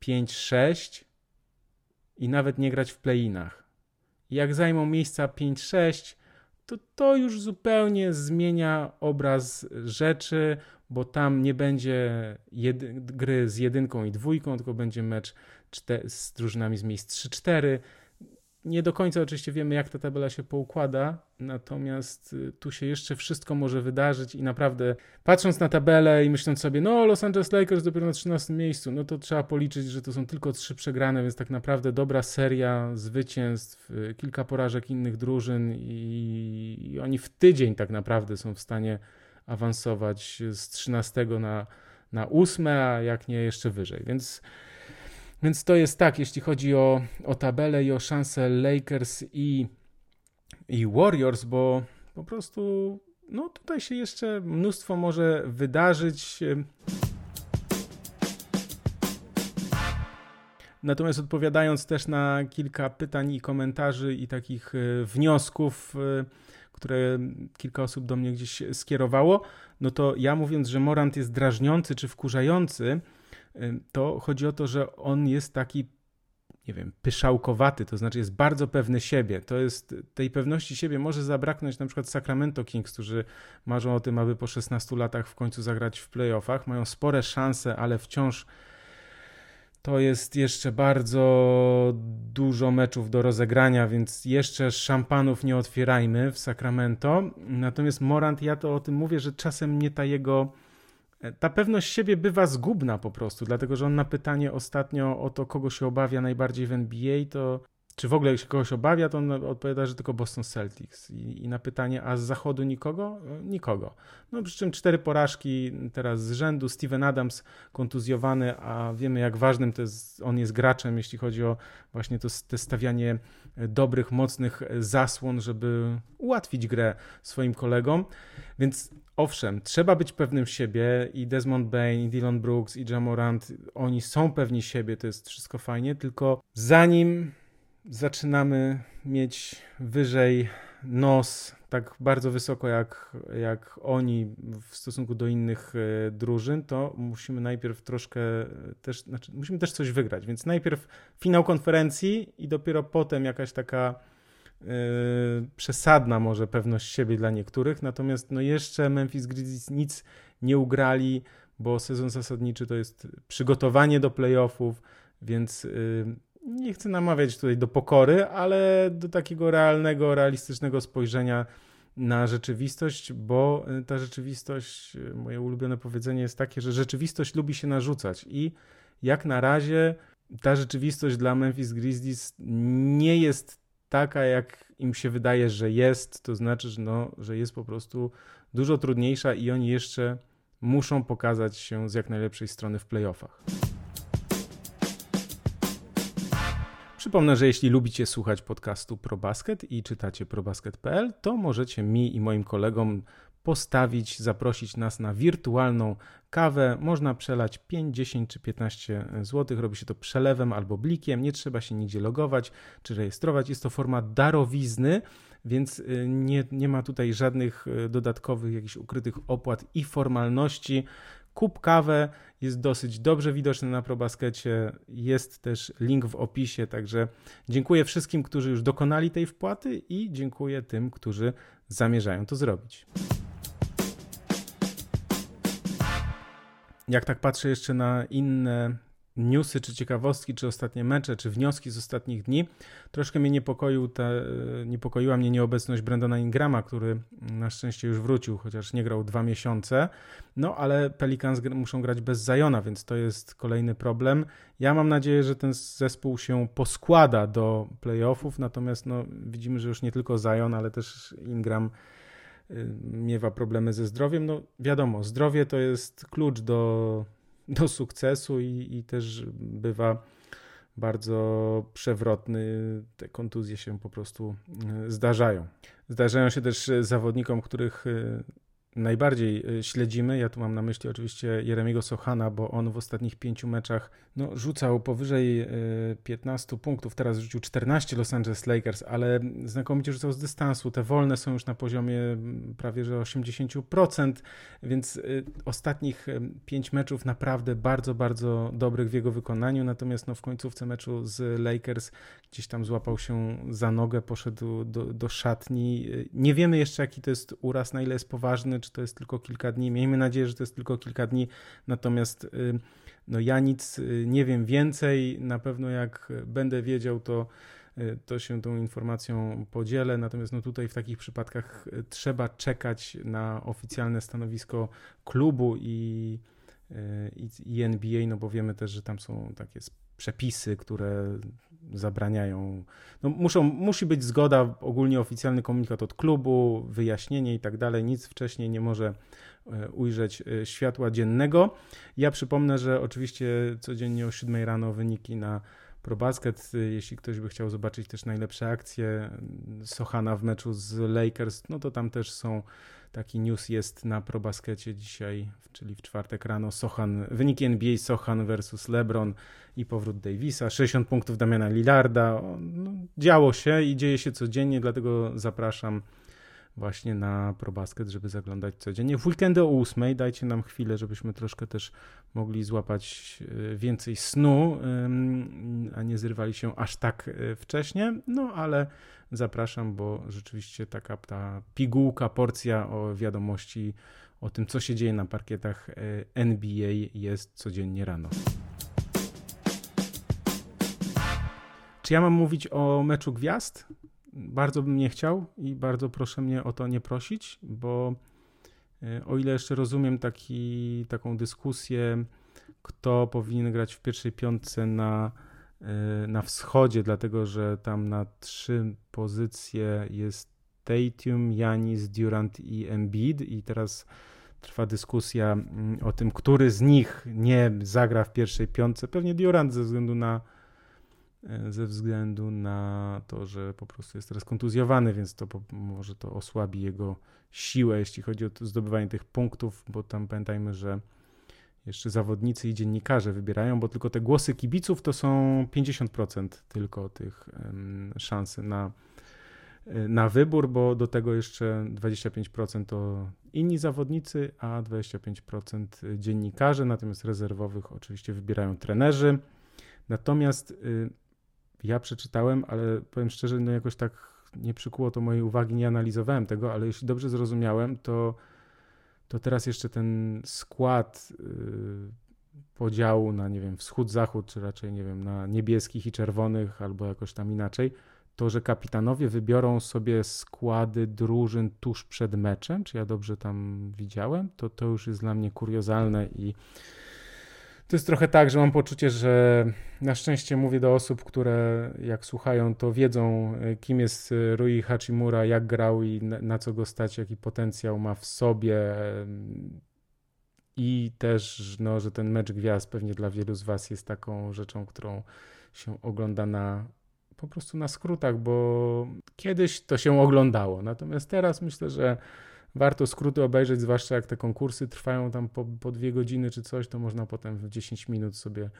S1: 5-6 i nawet nie grać w play-inach. Jak zajmą miejsca 5-6, to to już zupełnie zmienia obraz rzeczy, bo tam nie będzie gry z jedynką i dwójką, tylko będzie mecz z drużynami z miejsc 3-4 nie do końca oczywiście wiemy, jak ta tabela się poukłada, natomiast y, tu się jeszcze wszystko może wydarzyć i naprawdę patrząc na tabelę i myśląc sobie, no Los Angeles Lakers dopiero na 13 miejscu, no to trzeba policzyć, że to są tylko trzy przegrane, więc tak naprawdę dobra seria zwycięstw, y, kilka porażek innych drużyn i, i oni w tydzień tak naprawdę są w stanie awansować z 13 na, na 8, a jak nie jeszcze wyżej, więc więc to jest tak, jeśli chodzi o, o tabelę i o szanse Lakers i, i Warriors, bo po prostu no tutaj się jeszcze mnóstwo może wydarzyć. Natomiast odpowiadając też na kilka pytań i komentarzy i takich e, wniosków, e, które kilka osób do mnie gdzieś skierowało, no to ja mówiąc, że Morant jest drażniący czy wkurzający, to chodzi o to, że on jest taki nie wiem, pyszałkowaty, to znaczy jest bardzo pewny siebie. To jest, tej pewności siebie może zabraknąć na przykład Sacramento Kings, którzy marzą o tym, aby po 16 latach w końcu zagrać w playoffach. Mają spore szanse, ale wciąż to jest jeszcze bardzo dużo meczów do rozegrania, więc jeszcze szampanów nie otwierajmy w Sacramento. Natomiast Morant, ja to o tym mówię, że czasem nie ta jego ta pewność siebie bywa zgubna po prostu, dlatego że on na pytanie ostatnio o to, kogo się obawia najbardziej w NBA, to czy w ogóle się kogoś obawia, to on odpowiada, że tylko Boston Celtics. I, I, na pytanie, a z zachodu nikogo? Nikogo. No przy czym cztery porażki teraz z rzędu. Steven Adams kontuzjowany, a wiemy jak ważnym to jest, on jest graczem, jeśli chodzi o właśnie to, to stawianie dobrych, mocnych zasłon, żeby ułatwić grę swoim kolegom. Więc owszem, trzeba być pewnym siebie i Desmond Bain, i Dylan Brooks, i Jamorant, oni są pewni siebie, to jest wszystko fajnie, tylko zanim zaczynamy mieć wyżej nos tak bardzo wysoko jak, jak oni w stosunku do innych e, drużyn, to musimy najpierw troszkę też, znaczy musimy też coś wygrać, więc najpierw finał konferencji i dopiero potem jakaś taka przesadna może pewność siebie dla niektórych, natomiast no jeszcze Memphis Grizzlies nic nie ugrali, bo sezon zasadniczy to jest przygotowanie do playoffów, więc yy, nie chcę namawiać tutaj do pokory, ale do takiego realnego, realistycznego spojrzenia na rzeczywistość, bo y, ta rzeczywistość, moje ulubione powiedzenie jest takie, że rzeczywistość lubi się narzucać i jak na razie ta rzeczywistość dla Memphis Grizzlies nie jest taka, jak im się wydaje, że jest, to znaczy, że, no, że jest po prostu dużo trudniejsza i oni jeszcze muszą pokazać się z jak najlepszej strony w playoffach. Przypomnę, że jeśli lubicie słuchać podcastu ProBasket i czytacie probasket.pl, to możecie mi i moim kolegom postawić, zaprosić nas na wirtualną kawę. Można przelać 5, 10 czy 15 zł. Robi się to przelewem albo blikiem. Nie trzeba się nigdzie logować czy rejestrować. Jest to forma darowizny, więc y, nie, nie ma tutaj żadnych y, dodatkowych jakichś ukrytych opłat i formalności. Kup kawę, jest dosyć dobrze widoczny na ProBaskecie. Jest też link w opisie, także dziękuję wszystkim, którzy już dokonali tej wpłaty i dziękuję tym, którzy zamierzają to zrobić. Jak tak patrzę jeszcze na inne newsy, czy ciekawostki, czy ostatnie mecze, czy wnioski z ostatnich dni. Troszkę mnie niepokoił te, niepokoiła mnie nieobecność Brandona Ingrama, który na szczęście już wrócił, chociaż nie grał dwa miesiące. No ale Pelicans muszą grać bez Zajona, więc to jest kolejny problem. Ja mam nadzieję, że ten zespół się poskłada do playoffów, natomiast no, widzimy, że już nie tylko Zion, ale też Ingram miewa problemy ze zdrowiem. No wiadomo, zdrowie to jest klucz do do sukcesu i, i też bywa bardzo przewrotny. Te kontuzje się po prostu e, zdarzają. Zdarzają się też zawodnikom, których e, najbardziej y, śledzimy. Ja tu mam na myśli oczywiście Jeremiego Sochana, bo on w ostatnich pięciu meczach no, rzucał powyżej 15 y, punktów. Teraz rzucił 14 Los Angeles Lakers, ale znakomicie rzucał z dystansu. Te wolne są już na poziomie prawie że 80%, więc y, ostatnich pięć meczów naprawdę bardzo, bardzo dobrych w jego wykonaniu. Natomiast no, w końcówce meczu z Lakers gdzieś tam złapał się za nogę, poszedł do, do szatni. Nie wiemy jeszcze, jaki to jest uraz, na ile jest poważny, czy to jest tylko kilka dni. Miejmy nadzieję, że to jest tylko kilka dni, natomiast y, no ja nic y, nie wiem więcej. Na pewno jak będę wiedział, to y, to się tą informacją podzielę. Natomiast no tutaj w takich przypadkach trzeba czekać na oficjalne stanowisko klubu i, i, i NBA, no bo wiemy też, że tam są takie przepisy, które zabraniają. No muszą, musi być zgoda, ogólnie oficjalny komunikat od klubu, wyjaśnienie i tak dalej. Nic wcześniej nie może e, ujrzeć e, światła dziennego. Ja przypomnę, że oczywiście codziennie o 7 rano wyniki na ProBasket. Jeśli ktoś by chciał zobaczyć też najlepsze akcje Sochana w meczu z Lakers, no to tam też są Taki news jest na ProBaskecie dzisiaj, czyli w czwartek rano. Sochan, wyniki NBA Sochan versus LeBron i powrót Davisa. 60 punktów Damiana Lillarda. No, działo się i dzieje się codziennie, dlatego zapraszam właśnie na ProBasket, żeby zaglądać codziennie. W weekendy o 8 dajcie nam chwilę, żebyśmy troszkę też mogli złapać e, więcej snu, a nie zrywali się aż tak e, wcześnie. No ale zapraszam, bo rzeczywiście taka ta pigułka, porcja o wiadomości o tym, co się dzieje na parkietach e, NBA jest codziennie rano. Czy ja mam mówić o meczu gwiazd? Bardzo bym nie chciał i bardzo proszę mnie o to nie prosić, bo e, o ile jeszcze rozumiem taki, taką dyskusję, kto powinien grać w pierwszej piątce na, e, na wschodzie, dlatego że tam na trzy pozycje jest Tatum, Janis, Durant i Embiid i teraz trwa dyskusja mm, o tym, który z nich nie zagra w pierwszej piątce. Pewnie Durant ze względu na ze względu na to, że po prostu jest teraz kontuzjowany, więc to może to osłabi jego siłę, jeśli chodzi o zdobywanie tych punktów, bo tam pamiętajmy, że jeszcze zawodnicy i dziennikarze wybierają, bo tylko te głosy kibiców to są 50% tylko tych szansy na, e, na wybór, bo do tego jeszcze 25% to inni zawodnicy, a 25% dziennikarze, natomiast rezerwowych oczywiście wybierają trenerzy. Natomiast y, ja przeczytałem, ale powiem szczerze, no jakoś tak nie przykuło to mojej uwagi, nie analizowałem tego, ale jeśli dobrze zrozumiałem, to, to teraz jeszcze ten skład yy, podziału na, nie wiem, wschód-zachód, czy raczej, nie wiem, na niebieskich i czerwonych, albo jakoś tam inaczej, to, że kapitanowie wybiorą sobie składy drużyn tuż przed meczem, czy ja dobrze tam widziałem, to to już jest dla mnie kuriozalne i to jest trochę tak, że mam poczucie, że na szczęście mówię do osób, które jak słuchają, to wiedzą, e, kim jest e, Rui Hachimura, jak grał i na, co go stać, jaki potencjał ma w sobie. i też, no, że ten mecz gwiazd pewnie dla wielu z Was jest taką rzeczą, którą się ogląda na po prostu na skrótach, bo kiedyś to się oglądało. Natomiast teraz myślę, że warto skróty obejrzeć, zwłaszcza jak te konkursy trwają tam po, po dwie godziny czy coś, to można potem w 10 minut sobie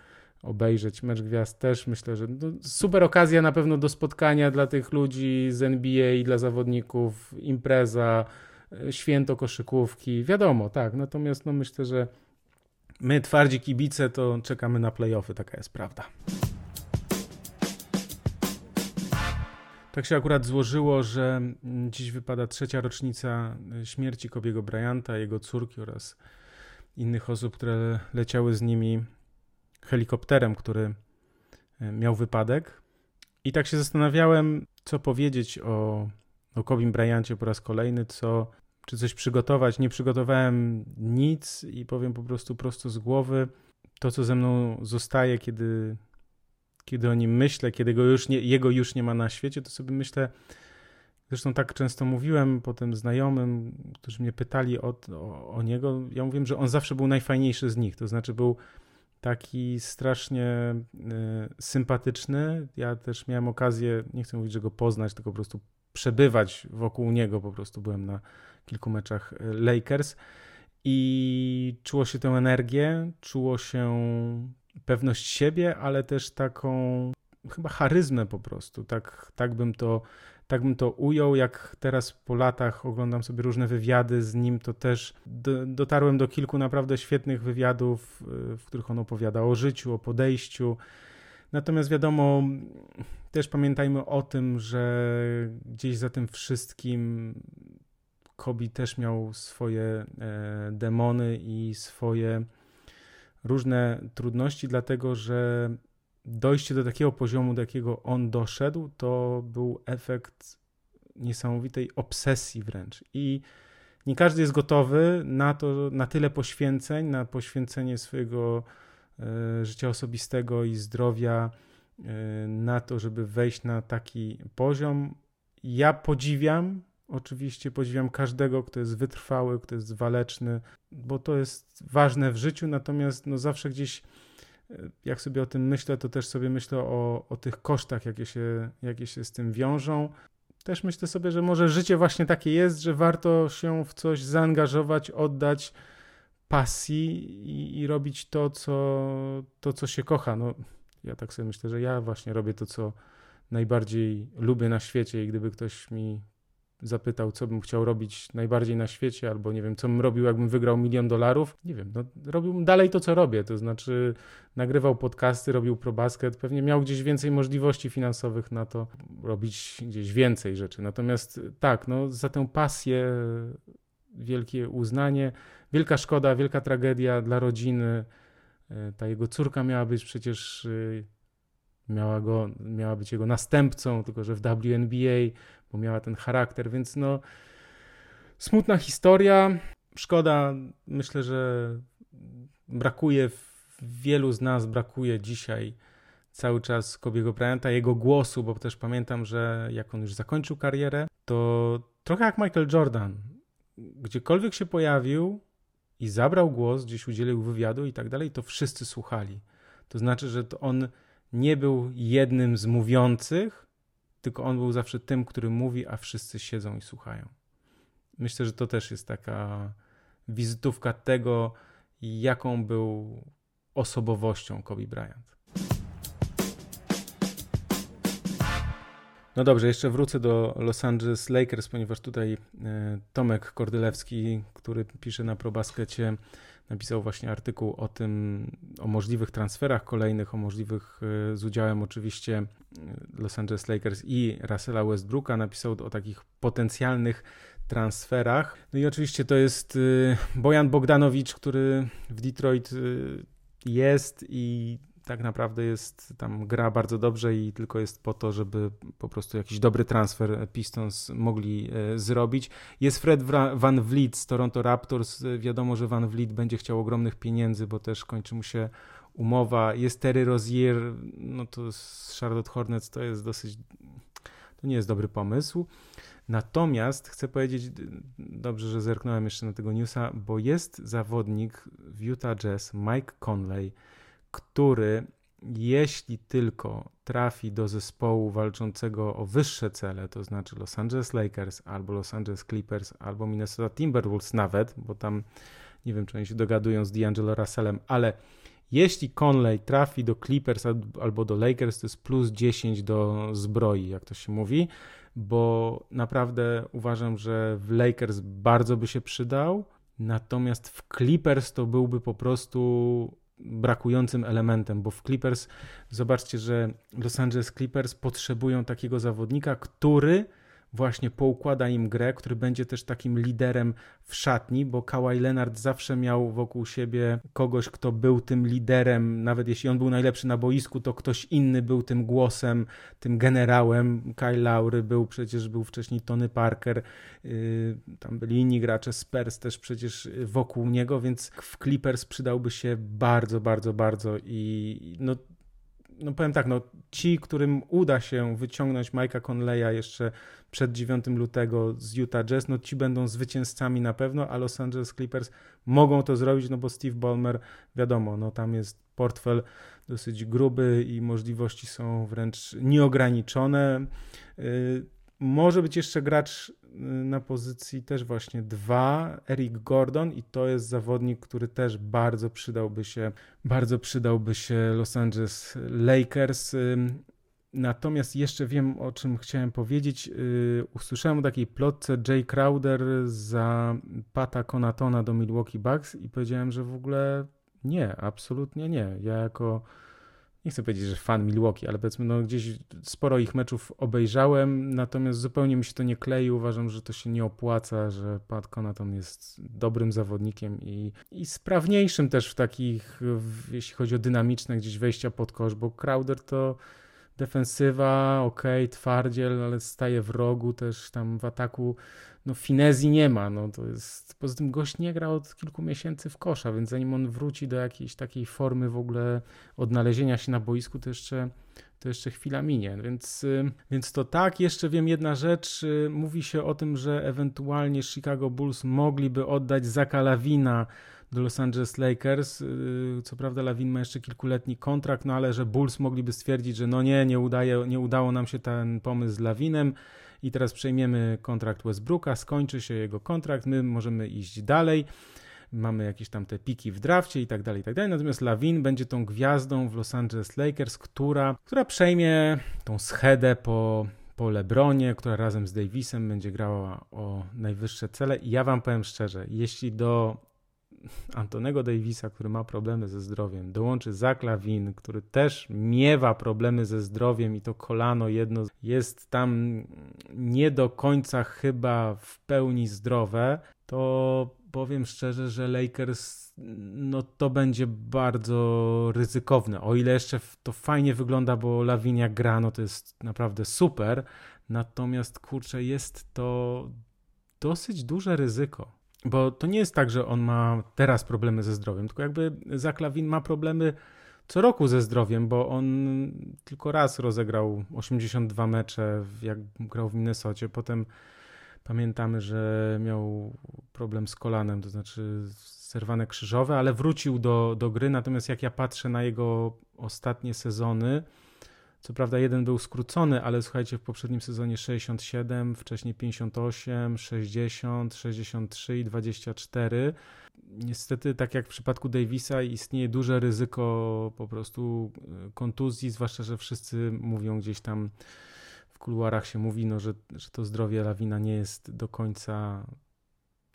S1: obejrzeć. Mecz Gwiazd też myślę, że no, super okazja na pewno do spotkania dla tych ludzi z NBA i dla zawodników, impreza, e, święto koszykówki, wiadomo, tak. Natomiast no, myślę, że my twardzi kibice to czekamy na playoffy, taka jest prawda. Tak się akurat złożyło, że dziś wypada trzecia rocznica e, śmierci Kobiego Bryanta, jego córki oraz innych osób, które leciały z nimi helikopterem, który e, miał wypadek. I tak się zastanawiałem, co powiedzieć o, o Kobim Bryancie po raz kolejny, co, czy coś przygotować. Nie przygotowałem nic i powiem po prostu prosto z głowy. To, co ze mną zostaje, kiedy, kiedy o nim myślę, kiedy go już nie, jego już nie ma na świecie, to sobie myślę, Zresztą tak często mówiłem potem znajomym, którzy mnie pytali o, o, o, niego. Ja mówiłem, że on zawsze był najfajniejszy z nich. To znaczy był taki strasznie y, sympatyczny. Ja też miałem okazję, nie chcę mówić, że go poznać, tylko po prostu przebywać wokół niego. Po prostu byłem na kilku meczach y, Lakers i czuło się tę energię, czuło się pewność siebie, ale też taką chyba charyzmę po prostu. Tak, tak bym to tak bym to ujął. Jak teraz po latach oglądam sobie różne wywiady z nim, to też do, dotarłem do kilku naprawdę świetnych wywiadów, y, w których on opowiada o życiu, o podejściu. Natomiast wiadomo, też pamiętajmy o tym, że gdzieś za tym wszystkim Kobi też miał swoje e, demony i swoje różne trudności, dlatego że dojście do takiego poziomu, do jakiego on doszedł, to był efekt niesamowitej obsesji wręcz. I nie każdy jest gotowy na to, na tyle poświęceń, na poświęcenie swojego e, życia osobistego i zdrowia, e, na to, żeby wejść na taki poziom. Ja podziwiam, oczywiście podziwiam każdego, kto jest wytrwały, kto jest waleczny, bo to jest ważne w życiu, natomiast no zawsze gdzieś jak sobie o tym myślę, to też sobie myślę o, o tych kosztach, jakie się, jakie się z tym wiążą. Też myślę sobie, że może życie właśnie takie jest, że warto się w coś zaangażować, oddać pasji i, i robić to co, to, co się kocha. No, ja tak sobie myślę, że ja właśnie robię to, co najbardziej lubię na świecie i gdyby ktoś mi zapytał, co bym chciał robić najbardziej na świecie, albo nie wiem, co bym robił, jakbym wygrał milion dolarów, nie wiem, no, robiłbym dalej to, co robię, to znaczy nagrywał podcasty, robił probasket, pewnie miał gdzieś więcej możliwości finansowych na to, robić gdzieś więcej rzeczy. Natomiast tak, no, za tę pasję wielkie uznanie, wielka szkoda, wielka tragedia dla rodziny. E, ta jego córka miała być przecież e, miała, go, miała być jego następcą, tylko że w WNBA, bo miała ten charakter, więc no smutna historia. Szkoda, myślę, że brakuje wielu z nas brakuje dzisiaj cały czas Kobiego Bryanta, jego głosu, bo też pamiętam, że jak on już zakończył karierę, to trochę jak Michael Jordan, gdziekolwiek się pojawił i zabrał głos, gdzieś udzielił wywiadu i tak dalej, to wszyscy słuchali. To znaczy, że to on nie był jednym z mówiących, tylko on był zawsze tym, który mówi, a wszyscy siedzą i słuchają. Myślę, że to też jest taka wizytówka tego, jaką był osobowością Kobe Bryant. No dobrze, jeszcze wrócę do Los Angeles Lakers, ponieważ tutaj e, Tomek Kordylewski, który pisze na ProBaskecie, napisał właśnie artykuł o tym, o możliwych transferach kolejnych, o możliwych e, z udziałem oczywiście e, Los Angeles Lakers i Russella Westbrooka. Napisał o takich potencjalnych transferach. No i oczywiście to jest e, Bojan Bogdanowicz, który w Detroit jest i tak naprawdę jest tam gra bardzo dobrze i tylko jest po to, żeby po prostu jakiś dobry transfer Pistons mogli e, zrobić. Jest Fred Van Vliet z Toronto Raptors. Wiadomo, że Van Vliet będzie chciał ogromnych pieniędzy, bo też kończy mu się umowa. Jest Terry Rozier, no to z Charlotte Hornets to jest dosyć to nie jest dobry pomysł. Natomiast chcę powiedzieć, dobrze, że zerknąłem jeszcze na tego newsa, bo jest zawodnik w Utah Jazz, Mike Conley, który jeśli tylko trafi do zespołu walczącego o wyższe cele, to znaczy Los Angeles Lakers, albo Los Angeles Clippers, albo Minnesota Timberwolves nawet, bo tam nie wiem, czy oni się dogadują z D'Angelo Russellem, ale jeśli Conley trafi do Clippers albo do Lakers, to jest plus 10 do zbroi, jak to się mówi, bo naprawdę uważam, że w Lakers bardzo by się przydał, natomiast w Clippers to byłby po prostu brakującym elementem, bo w Clippers zobaczcie, że Los Angeles Clippers potrzebują takiego zawodnika, który właśnie poukłada im grę, który będzie też takim liderem w szatni, bo Kawhi Leonard zawsze miał wokół siebie kogoś, kto był tym liderem, nawet jeśli on był najlepszy na boisku, to ktoś inny był tym głosem, tym generałem. Kyle Lowry był przecież, był wcześniej Tony Parker, yy, tam byli inni gracze, Spurs też przecież wokół niego, więc w Clippers przydałby się bardzo, bardzo, bardzo i no no powiem tak, no ci, którym uda się wyciągnąć Mike'a Conleya jeszcze przed 9 lutego z Utah Jazz, no ci będą zwycięzcami na pewno, a Los Angeles Clippers mogą to zrobić, no bo Steve Ballmer, wiadomo, no tam jest portfel dosyć gruby i możliwości są wręcz nieograniczone. Y, może być jeszcze gracz na pozycji też właśnie dwa, Eric Gordon i to jest zawodnik, który też bardzo przydałby się, bardzo przydałby się Los Angeles Lakers. Natomiast jeszcze wiem, o czym chciałem powiedzieć. Y, usłyszałem o takiej plotce Jay Crowder za Pata Konatona do Milwaukee Bucks i powiedziałem, że w ogóle nie, absolutnie nie. Ja jako nie chcę powiedzieć, że fan Milwaukee, ale powiedzmy, no gdzieś sporo ich meczów obejrzałem, natomiast zupełnie mi się to nie klei. Uważam, że to się nie opłaca, że Pat Connaughton jest dobrym zawodnikiem i, i sprawniejszym też w takich, w, jeśli chodzi o dynamiczne gdzieś wejścia pod kosz, bo Crowder to defensywa, ok, twardziel, ale staje w rogu też tam w ataku no finezji nie ma, no to jest, poza tym gość nie gra od kilku miesięcy w kosza, więc zanim on wróci do jakiejś takiej formy w ogóle odnalezienia się na boisku, to jeszcze, to jeszcze chwila minie, więc, y, więc to tak, jeszcze wiem jedna rzecz, y, mówi się o tym, że ewentualnie Chicago Bulls mogliby oddać Zaka Lawina do Los Angeles Lakers. Y, co prawda Lawin ma jeszcze kilkuletni kontrakt, no ale że Bulls mogliby stwierdzić, że no nie, nie, udaje, nie udało nam się ten pomysł z Lawinem, i teraz przejmiemy kontrakt Westbrooka, skończy się jego kontrakt, my możemy iść dalej. Mamy jakieś tam te piki w drafcie i tak dalej, i tak dalej. Natomiast Lawin będzie tą gwiazdą w Los Angeles Lakers, która, która przejmie tą schedę po, po LeBronie, która razem z Davisem będzie grała o najwyższe cele. I ja wam powiem szczerze, jeśli do Antonego Davisa, który ma problemy ze zdrowiem, dołączy Zach Lawin, który też miewa problemy ze zdrowiem i to kolano jedno jest tam nie do końca chyba w pełni zdrowe, to powiem szczerze, że Lakers no to będzie bardzo ryzykowne. O ile jeszcze to fajnie wygląda, bo Lawinia gra, no to jest naprawdę super. Natomiast kurczę, jest to dosyć duże ryzyko. Bo to nie jest tak, że on ma teraz problemy ze zdrowiem, tylko jakby Zaklawin ma problemy co roku ze zdrowiem, bo on tylko raz rozegrał 82 mecze, jak grał w Minnesocie. Potem pamiętamy, że miał problem z kolanem, to znaczy serwane krzyżowe, ale wrócił do, do gry. Natomiast jak ja patrzę na jego ostatnie sezony, co prawda jeden był skrócony, ale słuchajcie, w poprzednim sezonie 67, wcześniej 58, 60, 63 i 24. Niestety, tak jak w przypadku Davisa, istnieje duże ryzyko po prostu e, kontuzji, zwłaszcza, że wszyscy mówią gdzieś tam w kuluarach się mówi, no, że, że to zdrowie Lawina nie jest do końca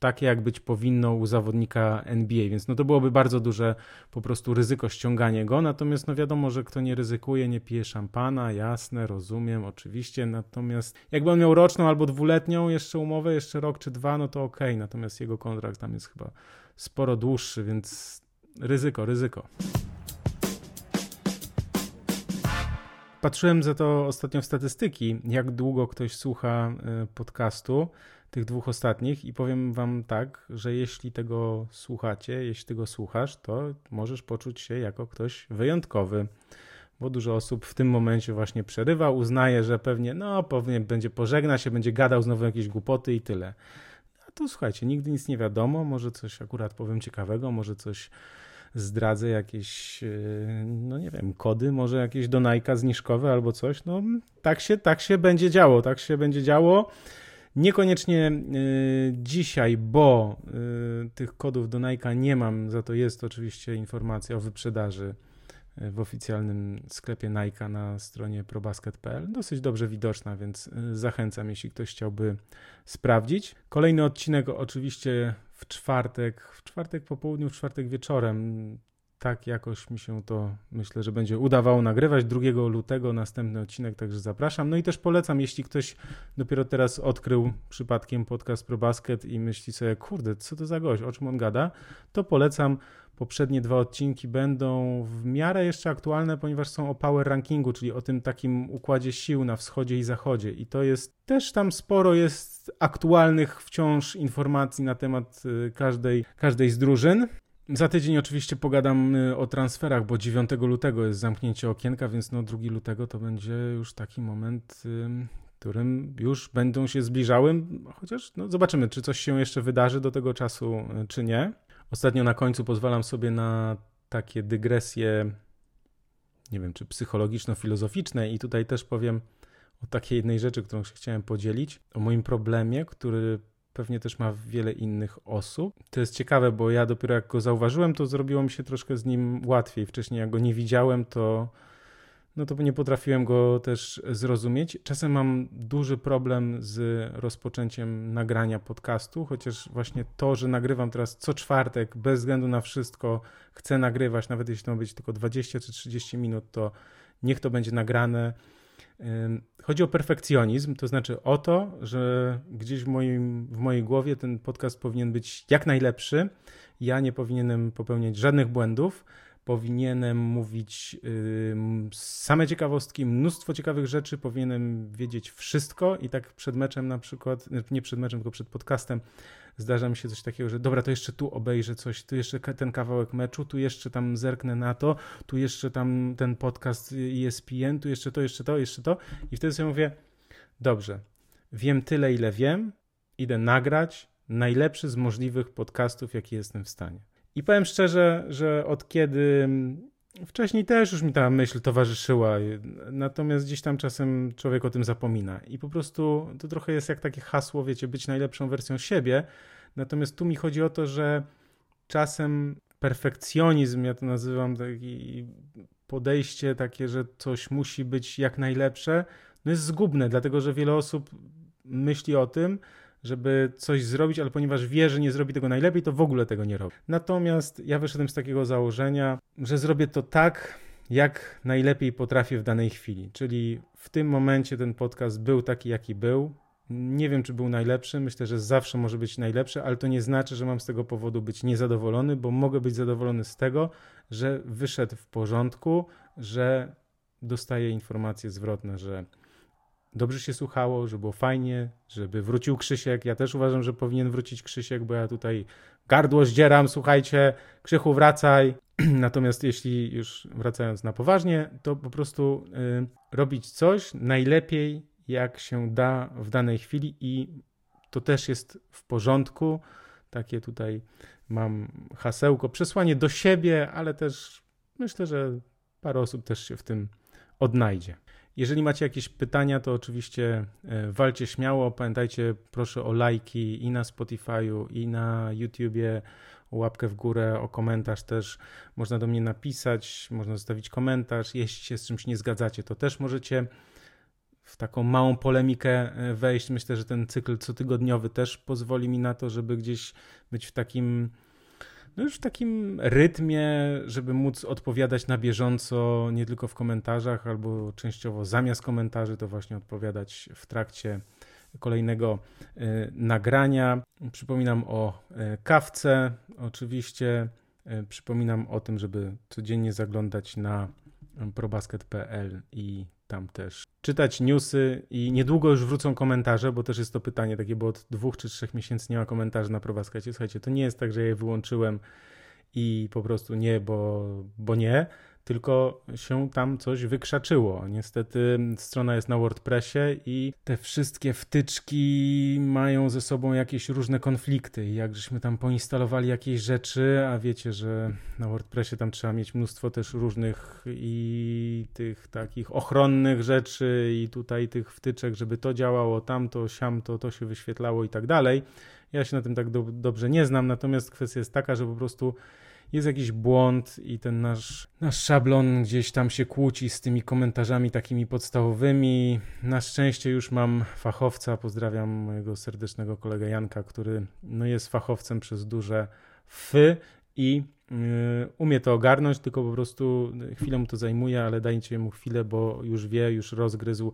S1: takie, jak być powinno u zawodnika NBA, więc no to byłoby bardzo duże po prostu ryzyko ściąganie go, natomiast no wiadomo, że kto nie ryzykuje, nie pije szampana, jasne, rozumiem, oczywiście, natomiast jakby on miał roczną albo dwuletnią jeszcze umowę, jeszcze rok czy dwa, no to okay. natomiast jego kontrakt tam jest chyba sporo dłuższy, więc ryzyko, ryzyko. Patrzyłem za to ostatnio w statystyki, jak długo ktoś słucha y, podcastu tych dwóch ostatnich i powiem wam tak, że jeśli tego słuchacie, jeśli tego słuchasz, to możesz poczuć się jako ktoś wyjątkowy, bo dużo osób w tym momencie właśnie przerywa, uznaje, że pewnie, no, pewnie będzie pożegna się, będzie gadał znowu jakieś głupoty i tyle. A tu słuchajcie, nigdy nic nie wiadomo, może coś akurat powiem ciekawego, może coś zdradzę, jakieś, yy, no nie wiem, kody, może jakieś donajka zniżkowe albo coś. No tak się, tak się będzie działo, tak się będzie działo. Niekoniecznie y, dzisiaj, bo y, tych kodów do Nike nie mam, za to jest oczywiście informacja o wyprzedaży y, w oficjalnym sklepie Nike na stronie probasket.pl. Dosyć dobrze widoczna, więc zachęcam, jeśli ktoś chciałby sprawdzić. Kolejny odcinek oczywiście w czwartek, w czwartek po południu, w czwartek wieczorem tak jakoś mi się to myślę, że będzie udawało nagrywać. 2 lutego następny odcinek, także zapraszam. No i też polecam, jeśli ktoś dopiero teraz odkrył przypadkiem podcast ProBasket i myśli sobie, kurde, co to za gość, o czym on gada, to polecam. Poprzednie dwa odcinki będą w miarę jeszcze aktualne, ponieważ są o power rankingu, czyli o tym takim układzie sił na wschodzie i zachodzie. I to jest też tam sporo jest aktualnych wciąż informacji na temat y, każdej, każdej z drużyn. Za tydzień oczywiście pogadam y, o transferach, bo 9 lutego jest zamknięcie okienka, więc no 2 lutego to będzie już taki moment, w którym już będą się zbliżały, chociaż no zobaczymy, czy coś się jeszcze wydarzy do tego czasu, y, czy nie. Ostatnio na końcu pozwalam sobie na takie dygresje, nie wiem, czy psychologiczno-filozoficzne i tutaj też powiem o takiej jednej rzeczy, którą się chciałem podzielić, o moim problemie, który pewnie też ma wiele innych osób. To jest ciekawe, bo ja dopiero jak go zauważyłem, to zrobiło mi się troszkę z nim łatwiej. Wcześniej jak go nie widziałem, to no to nie potrafiłem go też zrozumieć. Czasem mam duży problem z rozpoczęciem nagrania podcastu, chociaż właśnie to, że nagrywam teraz co czwartek, bez względu na wszystko, chcę nagrywać, nawet jeśli to być tylko 20 czy 30 minut, to niech to będzie nagrane Chodzi o perfekcjonizm, to znaczy o to, że gdzieś w, moim, w mojej głowie ten podcast powinien być jak najlepszy. Ja nie powinienem popełniać żadnych błędów. Powinienem mówić same ciekawostki, mnóstwo ciekawych rzeczy, powinienem wiedzieć wszystko i tak przed meczem na przykład, nie przed meczem, tylko przed podcastem zdarza mi się coś takiego, że dobra, to jeszcze tu obejrzę coś, tu jeszcze ten kawałek meczu, tu jeszcze tam zerknę na to, tu jeszcze tam ten podcast ESPN, tu jeszcze to, jeszcze to, jeszcze to i wtedy sobie mówię, dobrze, wiem tyle, ile wiem, idę nagrać najlepszy z możliwych podcastów, jaki jestem w stanie. I powiem szczerze, że od kiedy Wcześniej też już mi ta myśl towarzyszyła, natomiast gdzieś tam czasem człowiek o tym zapomina. I po prostu to trochę jest jak takie hasło, wiecie, być najlepszą wersją siebie. Natomiast tu mi chodzi o to, że czasem perfekcjonizm, ja to nazywam taki podejście takie, że coś musi być jak najlepsze, no jest zgubne, dlatego że wiele osób myśli o tym, żeby coś zrobić, ale ponieważ wie, że nie zrobi tego najlepiej, to w ogóle tego nie robi. Natomiast ja wyszedłem z takiego założenia, że zrobię to tak, jak najlepiej potrafię w danej chwili. Czyli w tym momencie ten podcast był taki, jaki był. Nie wiem, czy był najlepszy. Myślę, że zawsze może być najlepszy, ale to nie znaczy, że mam z tego powodu być niezadowolony, bo mogę być zadowolony z tego, że wyszedł w porządku, że dostaję informacje zwrotne, że dobrze się słuchało, że było fajnie, żeby wrócił Krzysiek. Ja też uważam, że powinien wrócić Krzysiek, bo ja tutaj gardło zdzieram, słuchajcie, Krzychu wracaj. [clears throat] Natomiast jeśli już wracając na poważnie, to po prostu y, robić coś najlepiej, jak się da w danej chwili i to też jest w porządku. Takie tutaj mam hasełko, przesłanie do siebie, ale też myślę, że parę osób też się w tym odnajdzie. Jeżeli macie jakieś pytania, to oczywiście e, walcie śmiało. Pamiętajcie proszę o lajki i na Spotify'u, i na YouTubie, o łapkę w górę, o komentarz też. Można do mnie napisać, można zostawić komentarz. Jeśli się z czymś nie zgadzacie, to też możecie w taką małą polemikę e, wejść. Myślę, że ten cykl cotygodniowy też pozwoli mi na to, żeby gdzieś być w takim no już w takim rytmie, żeby móc odpowiadać na bieżąco, nie tylko w komentarzach, albo częściowo zamiast komentarzy, to właśnie odpowiadać w trakcie kolejnego y, nagrania. Przypominam o y, kawce, oczywiście. Y, przypominam o tym, żeby codziennie zaglądać na probasket.pl i tam też czytać newsy i niedługo już wrócą komentarze, bo też jest to pytanie takie, bo od dwóch czy trzech miesięcy nie ma komentarzy na Probaskacie. Słuchajcie, to nie jest tak, że je wyłączyłem i po prostu nie, bo, bo nie, tylko się tam coś wykrzaczyło. Niestety strona jest na WordPressie i te wszystkie wtyczki mają ze sobą jakieś różne konflikty. Jak żeśmy tam poinstalowali jakieś rzeczy, a wiecie, że na WordPressie tam trzeba mieć mnóstwo też różnych i tych takich ochronnych rzeczy i tutaj tych wtyczek, żeby to działało, tamto, siamto, to się wyświetlało i tak dalej. Ja się na tym tak do, dobrze nie znam, natomiast kwestia jest taka, że po prostu jest jakiś błąd i ten nasz, nasz szablon gdzieś tam się kłóci z tymi komentarzami takimi podstawowymi. Na szczęście już mam fachowca, pozdrawiam mojego serdecznego kolegę Janka, który no jest fachowcem przez duże fy i yy, umie to ogarnąć, tylko po prostu chwilę mu to zajmuje, ale dajcie mu chwilę, bo już wie, już rozgryzł,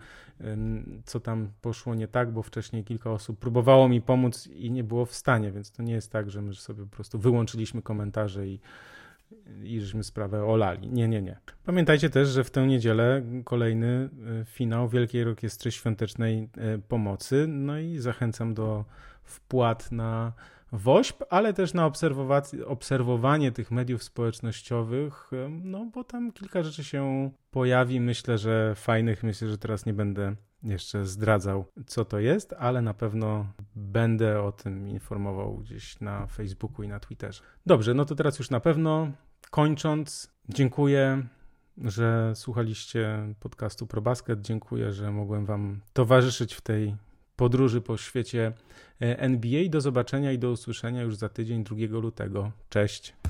S1: co tam poszło nie tak, bo wcześniej kilka osób próbowało mi pomóc i nie było w stanie, więc to nie jest tak, że my sobie po prostu wyłączyliśmy komentarze i, i żeśmy sprawę olali. Nie, nie, nie. Pamiętajcie też, że w tę niedzielę kolejny yy, finał Wielkiej Orkiestry Świątecznej Pomocy, no i zachęcam do wpłat na WOŚP, ale też na obserwowanie tych mediów społecznościowych, no bo tam kilka rzeczy się pojawi. Myślę, że fajnych. Myślę, że teraz nie będę jeszcze zdradzał, co to jest, ale na pewno będę o tym informował gdzieś na Facebooku i na Twitterze. Dobrze, no to teraz już na pewno kończąc, dziękuję że słuchaliście podcastu ProBasket. Dziękuję, że mogłem Wam towarzyszyć w tej podróży po świecie e, NBA. Do zobaczenia i do usłyszenia już za tydzień 2 lutego. Cześć.